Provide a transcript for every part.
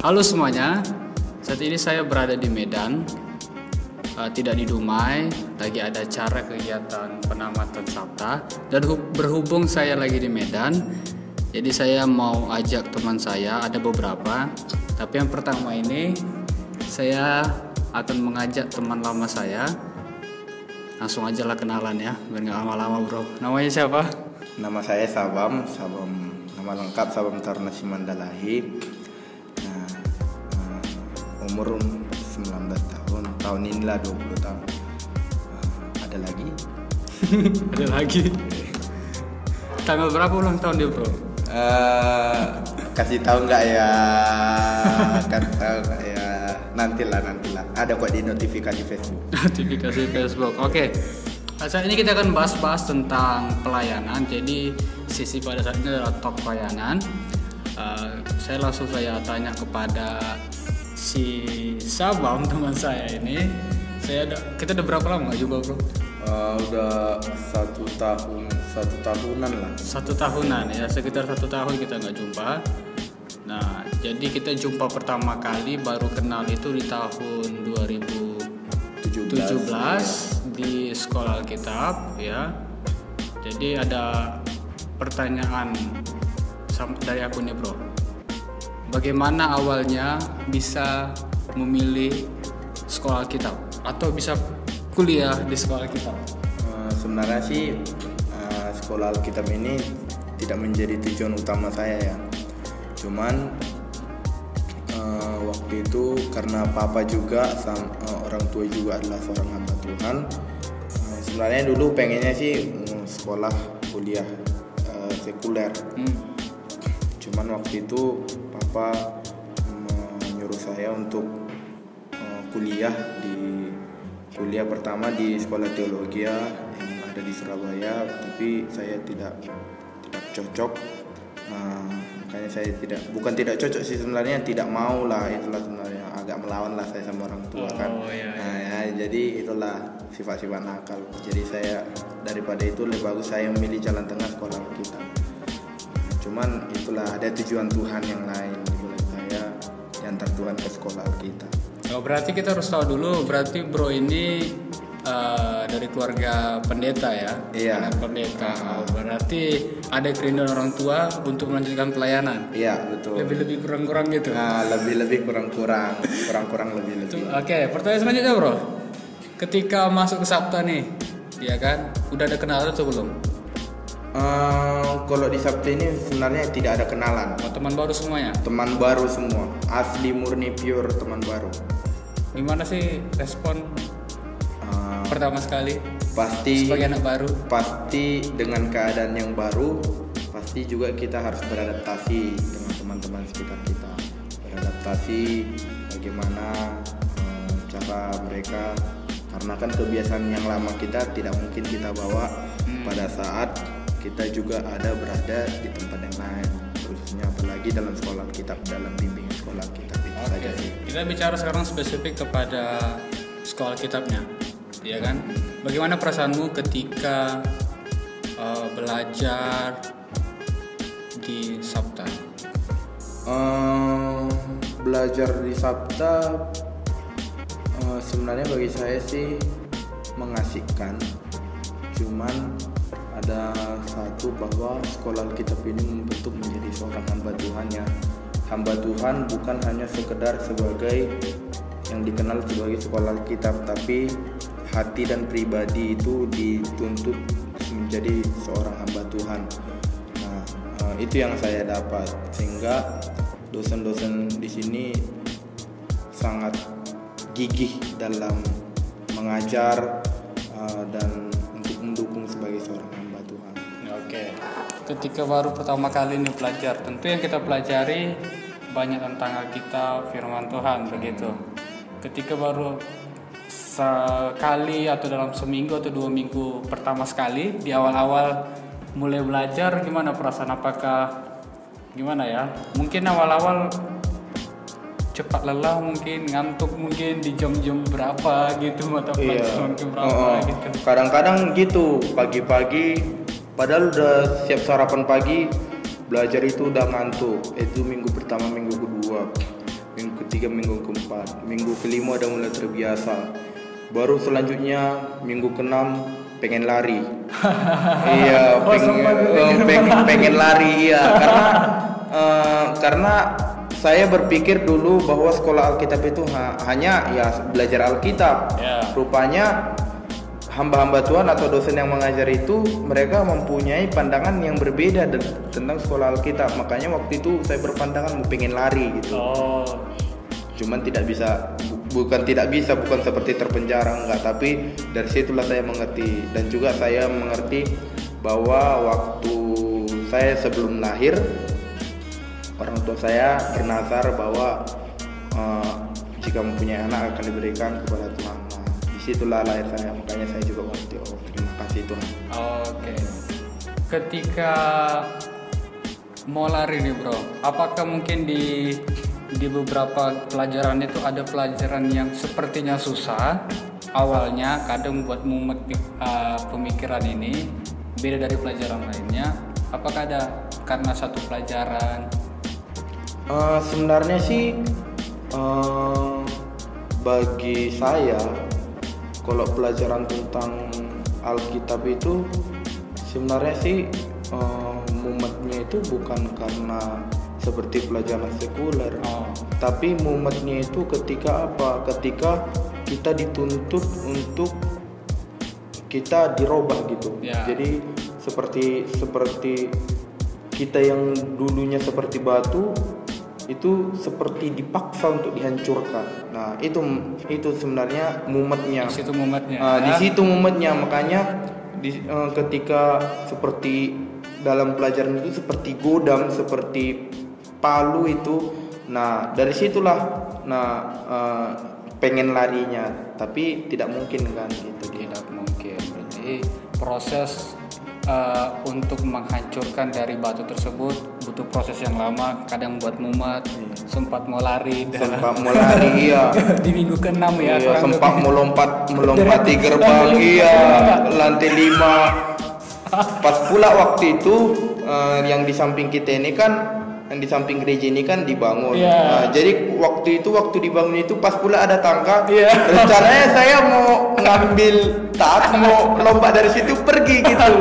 Halo semuanya, saat ini saya berada di Medan, uh, tidak di Dumai, lagi ada acara kegiatan penamatan Sabta dan hu- berhubung saya lagi di Medan, jadi saya mau ajak teman saya, ada beberapa, tapi yang pertama ini saya akan mengajak teman lama saya, langsung aja lah kenalan ya, biar nggak lama-lama bro. Namanya siapa? Nama saya Sabam, Sabam nama lengkap Sabam Tarna Simandalahi. Umur 19 tahun, tahun inilah 20 tahun. Eh, ada lagi? ada lagi. Tanggal berapa ulang tahun dia bro? Eh, kasih tahu nggak ya? Kasih tahu nggak ya? Nantilah, nantilah. Ada kok di notifikasi Facebook. notifikasi Facebook. Oke. Nah, Saat ini kita akan bahas-bahas tentang pelayanan. Jadi sisi pada saat ini adalah top pelayanan. Uh, saya langsung saya tanya kepada si Sabam teman saya ini. Saya ada, kita udah berapa lama nggak jumpa bro? Eh, udah satu tahun, satu tahunan lah. Satu tahunan ya, sekitar satu tahun kita nggak jumpa. Nah, jadi kita jumpa pertama kali baru kenal itu di tahun 2017 di sekolah Alkitab ya. Jadi ada pertanyaan dari aku nih bro. Bagaimana awalnya bisa memilih sekolah Alkitab atau bisa kuliah di sekolah Alkitab? Eh, sebenarnya sih eh, sekolah Alkitab ini tidak menjadi tujuan utama saya ya. Cuman eh, waktu itu karena papa juga sam- eh, orang tua juga adalah seorang hamba Tuhan. eh, sebenarnya dulu pengennya sih mm, sekolah kuliah eh, sekuler. Hmm. Cuman waktu itu papa menyuruh saya untuk eh, kuliah di kuliah pertama di sekolah teologi yang ada di Surabaya, tapi saya tidak tidak cocok. Nah, makanya saya tidak bukan tidak cocok sih sebenarnya tidak mau lah itulah sebenarnya agak melawan lah saya sama orang tua kan. Oh, iya, Nah, ya, jadi itulah sifat-sifat nakal. Jadi saya daripada itu lebih bagus saya memilih jalan tengah sekolah kita cuman itulah ada tujuan Tuhan yang lain dimulai saya diantar Tuhan ke sekolah kita Oh, berarti kita harus tahu dulu, berarti bro ini eh, dari keluarga pendeta ya? Iya. Anak pendeta. Oh, berarti ada kerinduan orang tua untuk melanjutkan pelayanan. iya betul Lebih-lebih kurang-kurang gitu. nah lebih lebih kurang kurang kurang kurang lebih lebih Oke, pertanyaan selanjutnya bro. Ketika masuk ke Sabta nih, ya kan? Udah ada kenalan atau belum? Eh, kalau di Sabtu ini sebenarnya tidak ada kenalan. Oh, teman baru semuanya. teman baru semua. Asli murni pure teman baru. Gimana sih respon Eh, pertama sekali? pasti sebagai anak baru? pasti dengan keadaan yang baru pasti juga kita harus beradaptasi dengan teman-teman sekitar kita. Beradaptasi bagaimana eh, cara mereka karena kan kebiasaan yang lama kita tidak mungkin kita bawa pada saat kita juga ada berada di tempat yang lain khususnya apalagi dalam sekolah kitab dalam bimbingan sekolah kitab itu saja Oke, sih kita bicara sekarang spesifik kepada sekolah kitabnya, ya kan? Bagaimana perasaanmu ketika uh, belajar di Sabta? Eh, belajar di Sabta eh, sebenarnya bagi saya sih mengasihkan cuman ada satu bahwa sekolah Alkitab ini membentuk menjadi seorang hamba Tuhan ya. Hamba Tuhan bukan hanya sekedar sebagai yang dikenal sebagai sekolah Alkitab tapi hati dan pribadi itu dituntut menjadi seorang hamba Tuhan. Nah, eh, itu yang saya dapat. Sehingga dosen-dosen di sini sangat gigih dalam mengajar Ketika baru pertama kali ini belajar, tentu yang kita pelajari banyak tentang Alkitab, firman Tuhan begitu. Ketika baru sekali atau dalam seminggu atau dua minggu pertama sekali di awal-awal mulai belajar gimana perasaan apakah gimana ya mungkin awal-awal cepat lelah mungkin ngantuk mungkin di jam-jam berapa gitu atau Iya. jam berapa Oh, oh. gitu Kadang-kadang gitu pagi-pagi padahal udah siap sarapan pagi belajar itu udah ngantuk. Itu minggu pertama, minggu kedua. minggu ketiga minggu keempat minggu kelima udah mulai terbiasa baru selanjutnya minggu keenam pengen lari iya Oh, pengen, eh, pengen pengen lari iya karena eh, karena saya berpikir dulu bahwa sekolah Alkitab itu ha- hanya ya belajar Alkitab Ya. rupanya hamba-hamba Tuhan atau dosen yang mengajar itu mereka mempunyai pandangan yang berbeda tentang sekolah Alkitab. Makanya waktu itu saya berpandangan mau pengen lari gitu. Oh, cuman tidak bisa bu- bukan tidak bisa bukan seperti terpenjara enggak. Tapi dari situlah saya mengerti. Dan juga saya mengerti bahwa waktu saya sebelum lahir orang tua saya bernazar bahwa eh, jika mempunyai anak akan diberikan kepada Tuhan di situlah lahir saya makanya saya juga mengerti oh terima kasih Tuhan oke. Ketika mau lari nih bro, apakah mungkin di di beberapa pelajaran itu ada pelajaran yang sepertinya susah awalnya, kadang buat mumet uh, pemikiran ini beda dari pelajaran lainnya. Apakah ada karena satu pelajaran? Eh, sebenarnya sih eh, bagi saya kalau pelajaran tentang Alkitab itu sebenarnya sih eh, mumetnya itu bukan karena seperti pelajaran sekuler. Oh, tapi mumetnya itu ketika apa? Ketika kita dituntut untuk kita dirubah gitu. Ya. jadi seperti seperti kita yang dulunya seperti batu itu seperti dipaksa untuk dihancurkan. Nah itu itu sebenarnya mumetnya. Di situ mumetnya. Ah, di ya? situ mumetnya. Makanya di, eh, ketika seperti dalam pelajaran itu seperti godam seperti palu itu nah dari situlah nah eh, pengen larinya. Tapi tidak mungkin kan gitu. Tidak mungkin. Berarti proses uh, untuk menghancurkan dari batu tersebut butuh proses yang lama kadang buat mumet sempat mau lari. Sempat mau lari iya. Di minggu ke-6 ya Iya, sempat lebih. melompat melompati gerbang iya. Lantai lima. Pas pula waktu itu eh, yang di samping kita ini kan yang di samping gereja ini kan dibangun. Iya. Nah, jadi waktu itu waktu dibangun itu pas pula ada tangga. Iya. rencananya saya mau ngambil tas mau lompat dari situ pergi gitu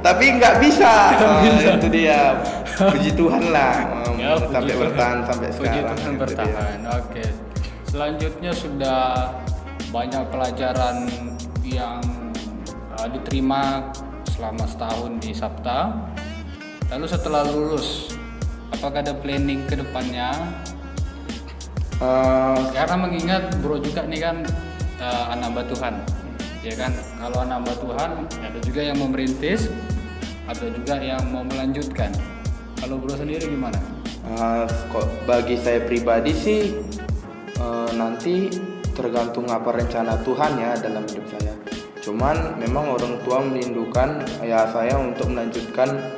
tapi nggak bisa. Nah, itu dia. Puji Tuhan lah. Ya, puji sampai Tuhan. bertahan sampai Puji sekarang. Tuhan Itu dia. bertahan. Oke. Selanjutnya sudah banyak pelajaran yang uh, diterima selama setahun di Sabta. Lalu setelah lulus apakah ada planning ke depannya? Eh, karena mengingat bro juga nih kan uh, anak hamba Tuhan ya kan kalau anak hamba Tuhan ada juga yang mau merintis ada juga yang mau melanjutkan kalau bro sendiri gimana Uh, kok bagi saya pribadi sih uh, nanti tergantung apa rencana Tuhan ya dalam hidup saya. Cuman memang orang tua merindukan ya saya untuk melanjutkan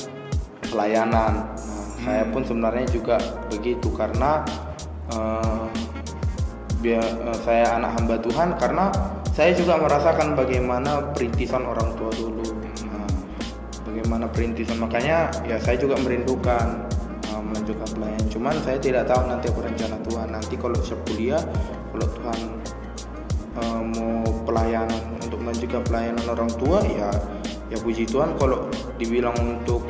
pelayanan. Nah, saya pun sebenarnya juga begitu karena uh, biar uh, saya anak hamba Tuhan karena saya juga merasakan bagaimana perintisan orang tua dulu. Nah, bagaimana perintisan? Makanya ya saya juga merindukan uh, melanjutkan pelayanan. Cuman saya tidak tahu nanti apa rencana Tuhan. Nanti kalau saya kuliah kalau Tuhan uh, mau pelayanan untuk melanjutkan pelayanan orang tua ya ya puji Tuhan. Kalau dibilang untuk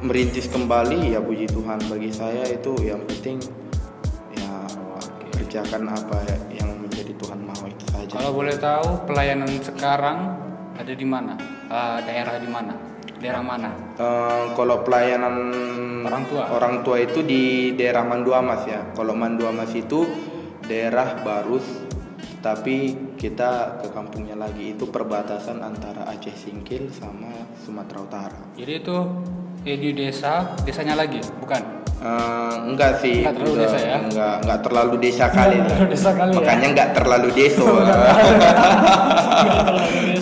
merintis kembali ya puji Tuhan. Bagi saya itu yang penting ya kerjakan apa yang menjadi Tuhan mau itu saja Kalau boleh tahu pelayanan sekarang ada di mana? Ah, daerah di mana? Daerah mana? Eh, kalau pelayanan Orang tua. orang tua itu di daerah Manduamas ya. Kalau Manduamas itu daerah Barus, tapi kita ke kampungnya lagi itu perbatasan antara Aceh Singkil sama Sumatera Utara. Jadi itu eh, di desa, desanya lagi, bukan? Eh, enggak sih, Enggak terlalu udah- desa ya? Enggak, enggak terlalu desa kali. terlalu desa kali ya? Makanya enggak terlalu deso.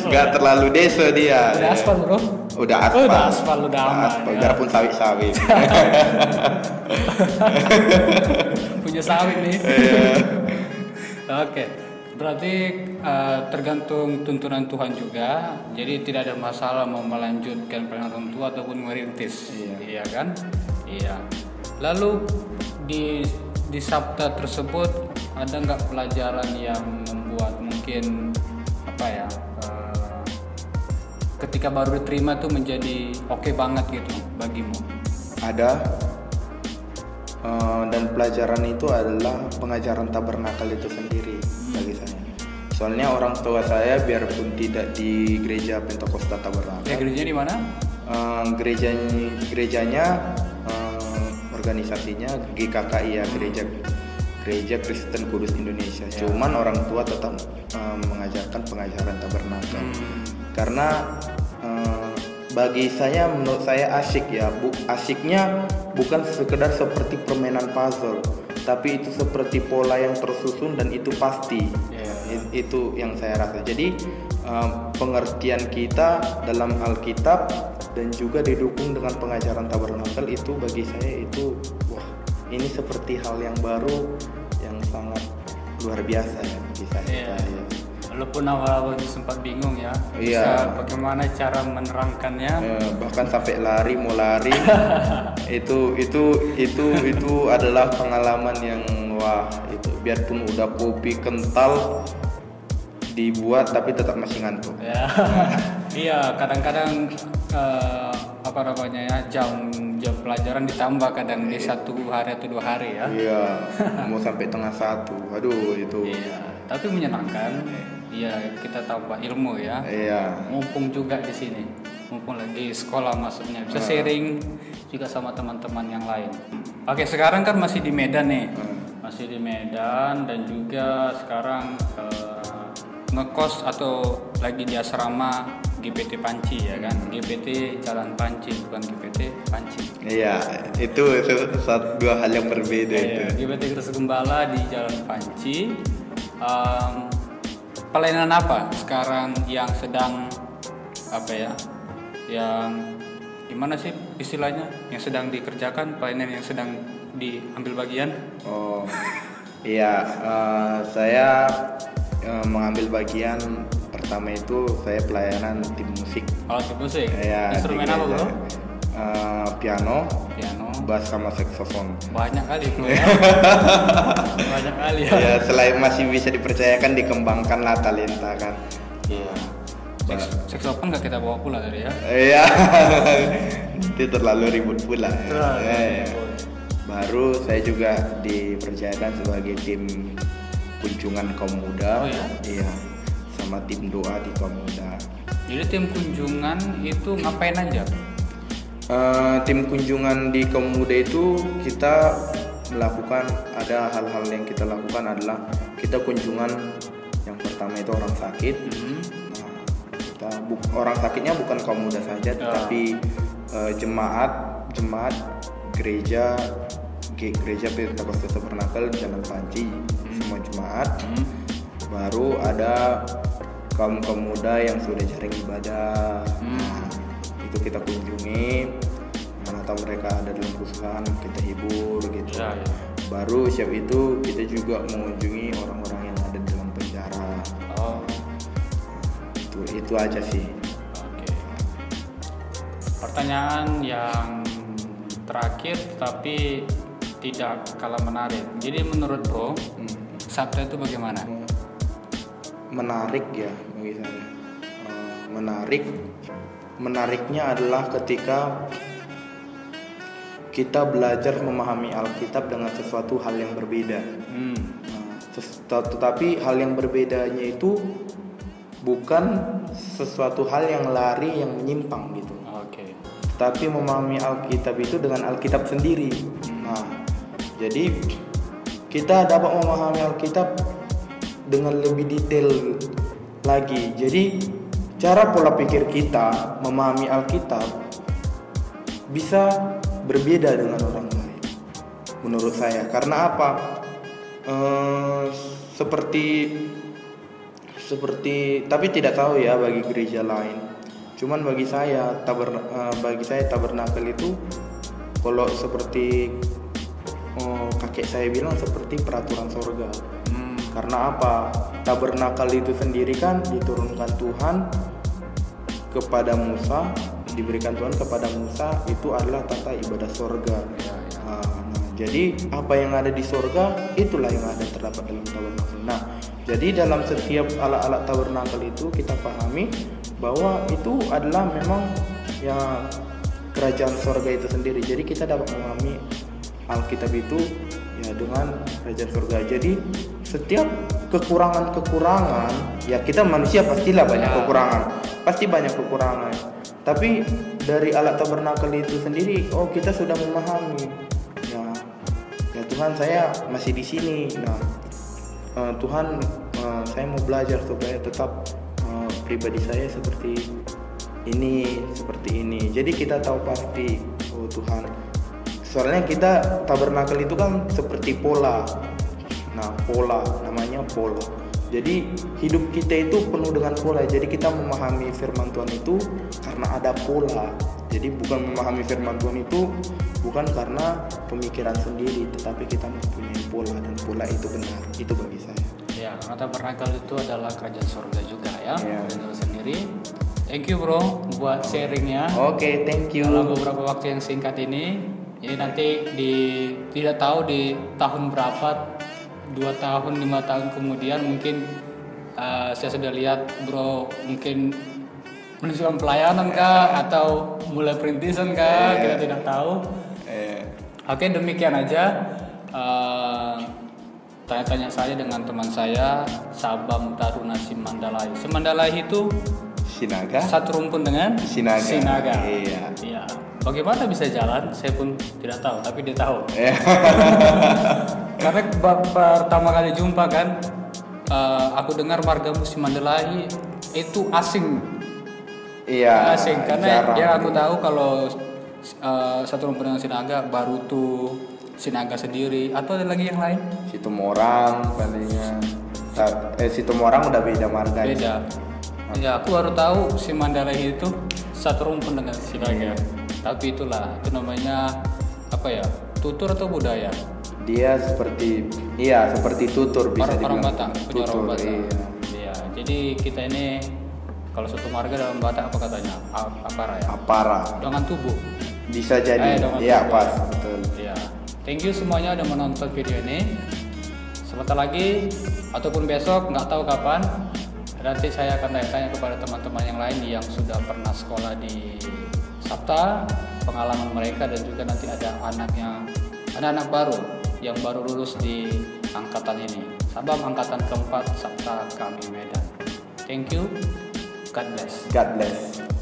enggak terlalu deso dia. Udah aspal bro? Udah Oh, aspal. udah aspal, udah aman, aspal. ya. Biarpun sawit-sawit. Punya sawit nih. Iya. Oke, berarti eh, tergantung tuntunan Tuhan juga. Jadi tidak ada masalah mau melanjutkan pelayanan orang tua ataupun merintis, Iya. iya kan? Iya. Lalu di di sabda tersebut ada nggak pelajaran yang membuat mungkin apa ya eh, ketika baru diterima tuh menjadi oke banget gitu bagimu? Ada. Eh, dan pelajaran itu adalah pengajaran tabernakal itu sendiri bagi saya. Soalnya orang tua saya biarpun tidak di gereja Pentakosta Tabernakel ya gerejanya di mana? Eh, gerejanya gerejanya eh, organisasinya GKKI ya gereja gereja Kristen Kudus Indonesia. Cuman orang tua tetap eh, mengajarkan pengajaran tabernakel. Karena eh, bagi saya menurut saya asik ya. Bu asiknya bukan sekedar seperti permainan puzzle tapi itu seperti pola yang tersusun dan itu pasti. I- itu yang saya rasa. Jadi eh, pengertian kita dalam Alkitab dan juga didukung dengan pengajaran tabernakel itu bagi saya itu wah ini seperti hal yang baru yang sangat luar biasa ya bagi saya. Iya. Saya- walaupun awal-awal sempat bingung ya bisa bagaimana cara menerangkannya. Eh, bahkan sampai lari mau lari. Itu itu itu itu adalah pengalaman yang wah itu biarpun udah kopi kental dibuat tapi tetap masih ngantuk. Ya. Iya kadang-kadang eh, apa namanya ya jam jam pelajaran ditambah kadang di satu hari atau dua hari ya. Iya mau sampai tengah satu. Aduh itu. Iya tapi menyenangkan. Iya kita tambah ilmu ya. Iya. Mumpung juga di sini. Mumpung lagi sekolah maksudnya. Bisa sharing juga sama teman-teman yang lain. Oke sekarang kan masih di Medan nih. Hmm. masih di Medan dan juga sekarang eh, ngekos atau lagi di asrama GPT Panci ya kan? GPT Jalan Panci bukan GPT Panci. Iya itu, itu satu dua hal yang berbeda itu. Iya, GPT Terus Gembala di Jalan Panci. Em, pelayanan apa sekarang yang sedang apa ya yang gimana sih istilahnya? Yang sedang dikerjakan pelayanan yang sedang diambil bagian? Oh iya eh, saya eh, mengambil bagian pertama itu saya pelayanan tim musik. Alat musik? Iya, instrumen di apa bro Eh, piano piano. bass sama saxophone. Banyak kali bro ya. Banyak kali ya. Ya selain masih bisa dipercayakan dikembangkan lah talenta kan. Iya. Seks- Saxophone nggak kita bawa pula tadi ya? Iya. Itu terlalu ribut pula. Terlalu Ya, ya. ribut. baru saya juga dipercayakan sebagai tim kunjungan kaum muda. Oh, ya? iya sama tim doa di kaum muda. Jadi tim kunjungan itu ngapain aja? Eh, tim kunjungan di kaum muda itu kita melakukan ada hal-hal yang kita lakukan adalah kita kunjungan yang pertama itu orang sakit. Hmm. Nah, kita bu- orang sakitnya bukan kaum muda saja tetapi eh, jemaat jemaat gereja ge- gereja Pentakosta Tabernakel Jalan Panci semua jemaat Hmm. baru ada kaum kaum muda yang sudah jarang ibadah Hmm. Nah, itu kita kunjungi mana tahu mereka ada dalam kesusahan kita hibur gitu Ya, ya. baru siap itu kita juga mengunjungi orang-orang yang ada dalam penjara Oh, itu itu aja sih oke. Pertanyaan yang terakhir tapi tidak kalah menarik. Jadi menurut Bro, Hmm. sabda itu bagaimana? menarik ya bagi saya Eh, menarik menariknya adalah ketika kita belajar memahami Alkitab dengan sesuatu hal yang berbeda Hmm. Nah, tetapi hal yang berbedanya itu bukan sesuatu hal yang lari yang menyimpang gitu Oke. tapi memahami Alkitab itu dengan Alkitab sendiri. Nah, jadi kita dapat memahami Alkitab dengan lebih detail lagi. Jadi cara pola pikir kita memahami Alkitab bisa berbeda dengan orang lain. Menurut saya, karena apa? Eh, seperti seperti tapi tidak tahu ya bagi gereja lain. Cuman bagi saya taberna, eh, bagi saya tabernakel itu kalau seperti oh, kakek saya bilang seperti peraturan sorga. Hmm. Karena apa? Tabernakel itu sendiri kan diturunkan Tuhan kepada Musa, diberikan Tuhan kepada Musa itu adalah tata ibadah sorga. Ya, ya. Nah, nah, jadi apa yang ada di surga itulah yang ada terdapat dalam tabernakel. Nah, jadi dalam setiap alat-alat tabernakel itu kita pahami bahwa itu adalah memang ya kerajaan surga itu sendiri. Jadi kita dapat memahami Alkitab itu ya dengan kerajaan surga. Jadi setiap kekurangan-kekurangan ya kita manusia pastilah banyak Ya. kekurangan. Pasti banyak kekurangan. Tapi dari alat tabernakel itu sendiri oh kita sudah memahami ya ya Tuhan saya masih di sini. Nah, eh, Tuhan eh, saya mau belajar supaya tetap eh, pribadi saya seperti ini seperti ini jadi kita tahu pasti oh Tuhan soalnya kita tabernakel itu kan seperti pola. Nah pola namanya pola jadi hidup kita itu penuh dengan pola. Jadi kita memahami firman Tuhan itu karena ada pola. Jadi bukan memahami firman Tuhan itu bukan karena pemikiran sendiri tetapi kita mempunyai pola dan pola itu benar. Itu bagi saya. Ya, karena tabernakel itu adalah kerajaan surga juga ya. Itu sendiri. Thank you bro buat sharingnya. oke thank you. Dalam beberapa waktu yang singkat ini, ini nanti di tidak tahu di tahun berapa, dua tahun lima tahun kemudian mungkin uh, saya sudah lihat bro mungkin menunjukkan pelayanan kah atau mulai perintisan kah Iya. kita tidak tahu. eh, Oke demikian aja Eh, tanya-tanya saya dengan teman saya Sabam Taruna Simandalai. Simandalai itu Sinaga satu rumpun dengan Sinaga. Sinaga. Iya. Iya. Bagaimana bisa jalan? Saya pun tidak tahu, tapi dia tahu. Eh, Karena pertama kali jumpa kan, eh, aku dengar marga Musim Mandalai itu asing, iya asing. Karena jarang. yang aku tahu kalau eh, satu rumpun dengan Sinaga, Barutu, Sinaga sendiri, atau ada lagi yang lain? situ morang palingnya eh situ morang udah beda marga Beda. Ya, aku baru tahu si Mandalay itu satu rumpun dengan Sinaga. Tapi itulah, itu namanya apa ya? Tutur atau budaya? dia seperti iya seperti tutur bisa Orang orang Batak, punya tutur orang Batak. iya Iya, jadi kita ini kalau satu marga dalam Batak apa katanya? Apara ya? apara Dengan tubuh. bisa jadi Eh, iya tubuh. pas betul Iya. Thank you semuanya udah menonton video ini. Sebentar lagi ataupun besok nggak tahu kapan nanti saya akan tanya-tanya kepada teman-teman yang lain yang sudah pernah sekolah di Sabta, pengalaman mereka dan juga nanti ada anak yang anak-anak baru yang baru lulus di angkatan ini. Sabam angkatan keempat Sabta kami Medan. Thank you. God bless. God bless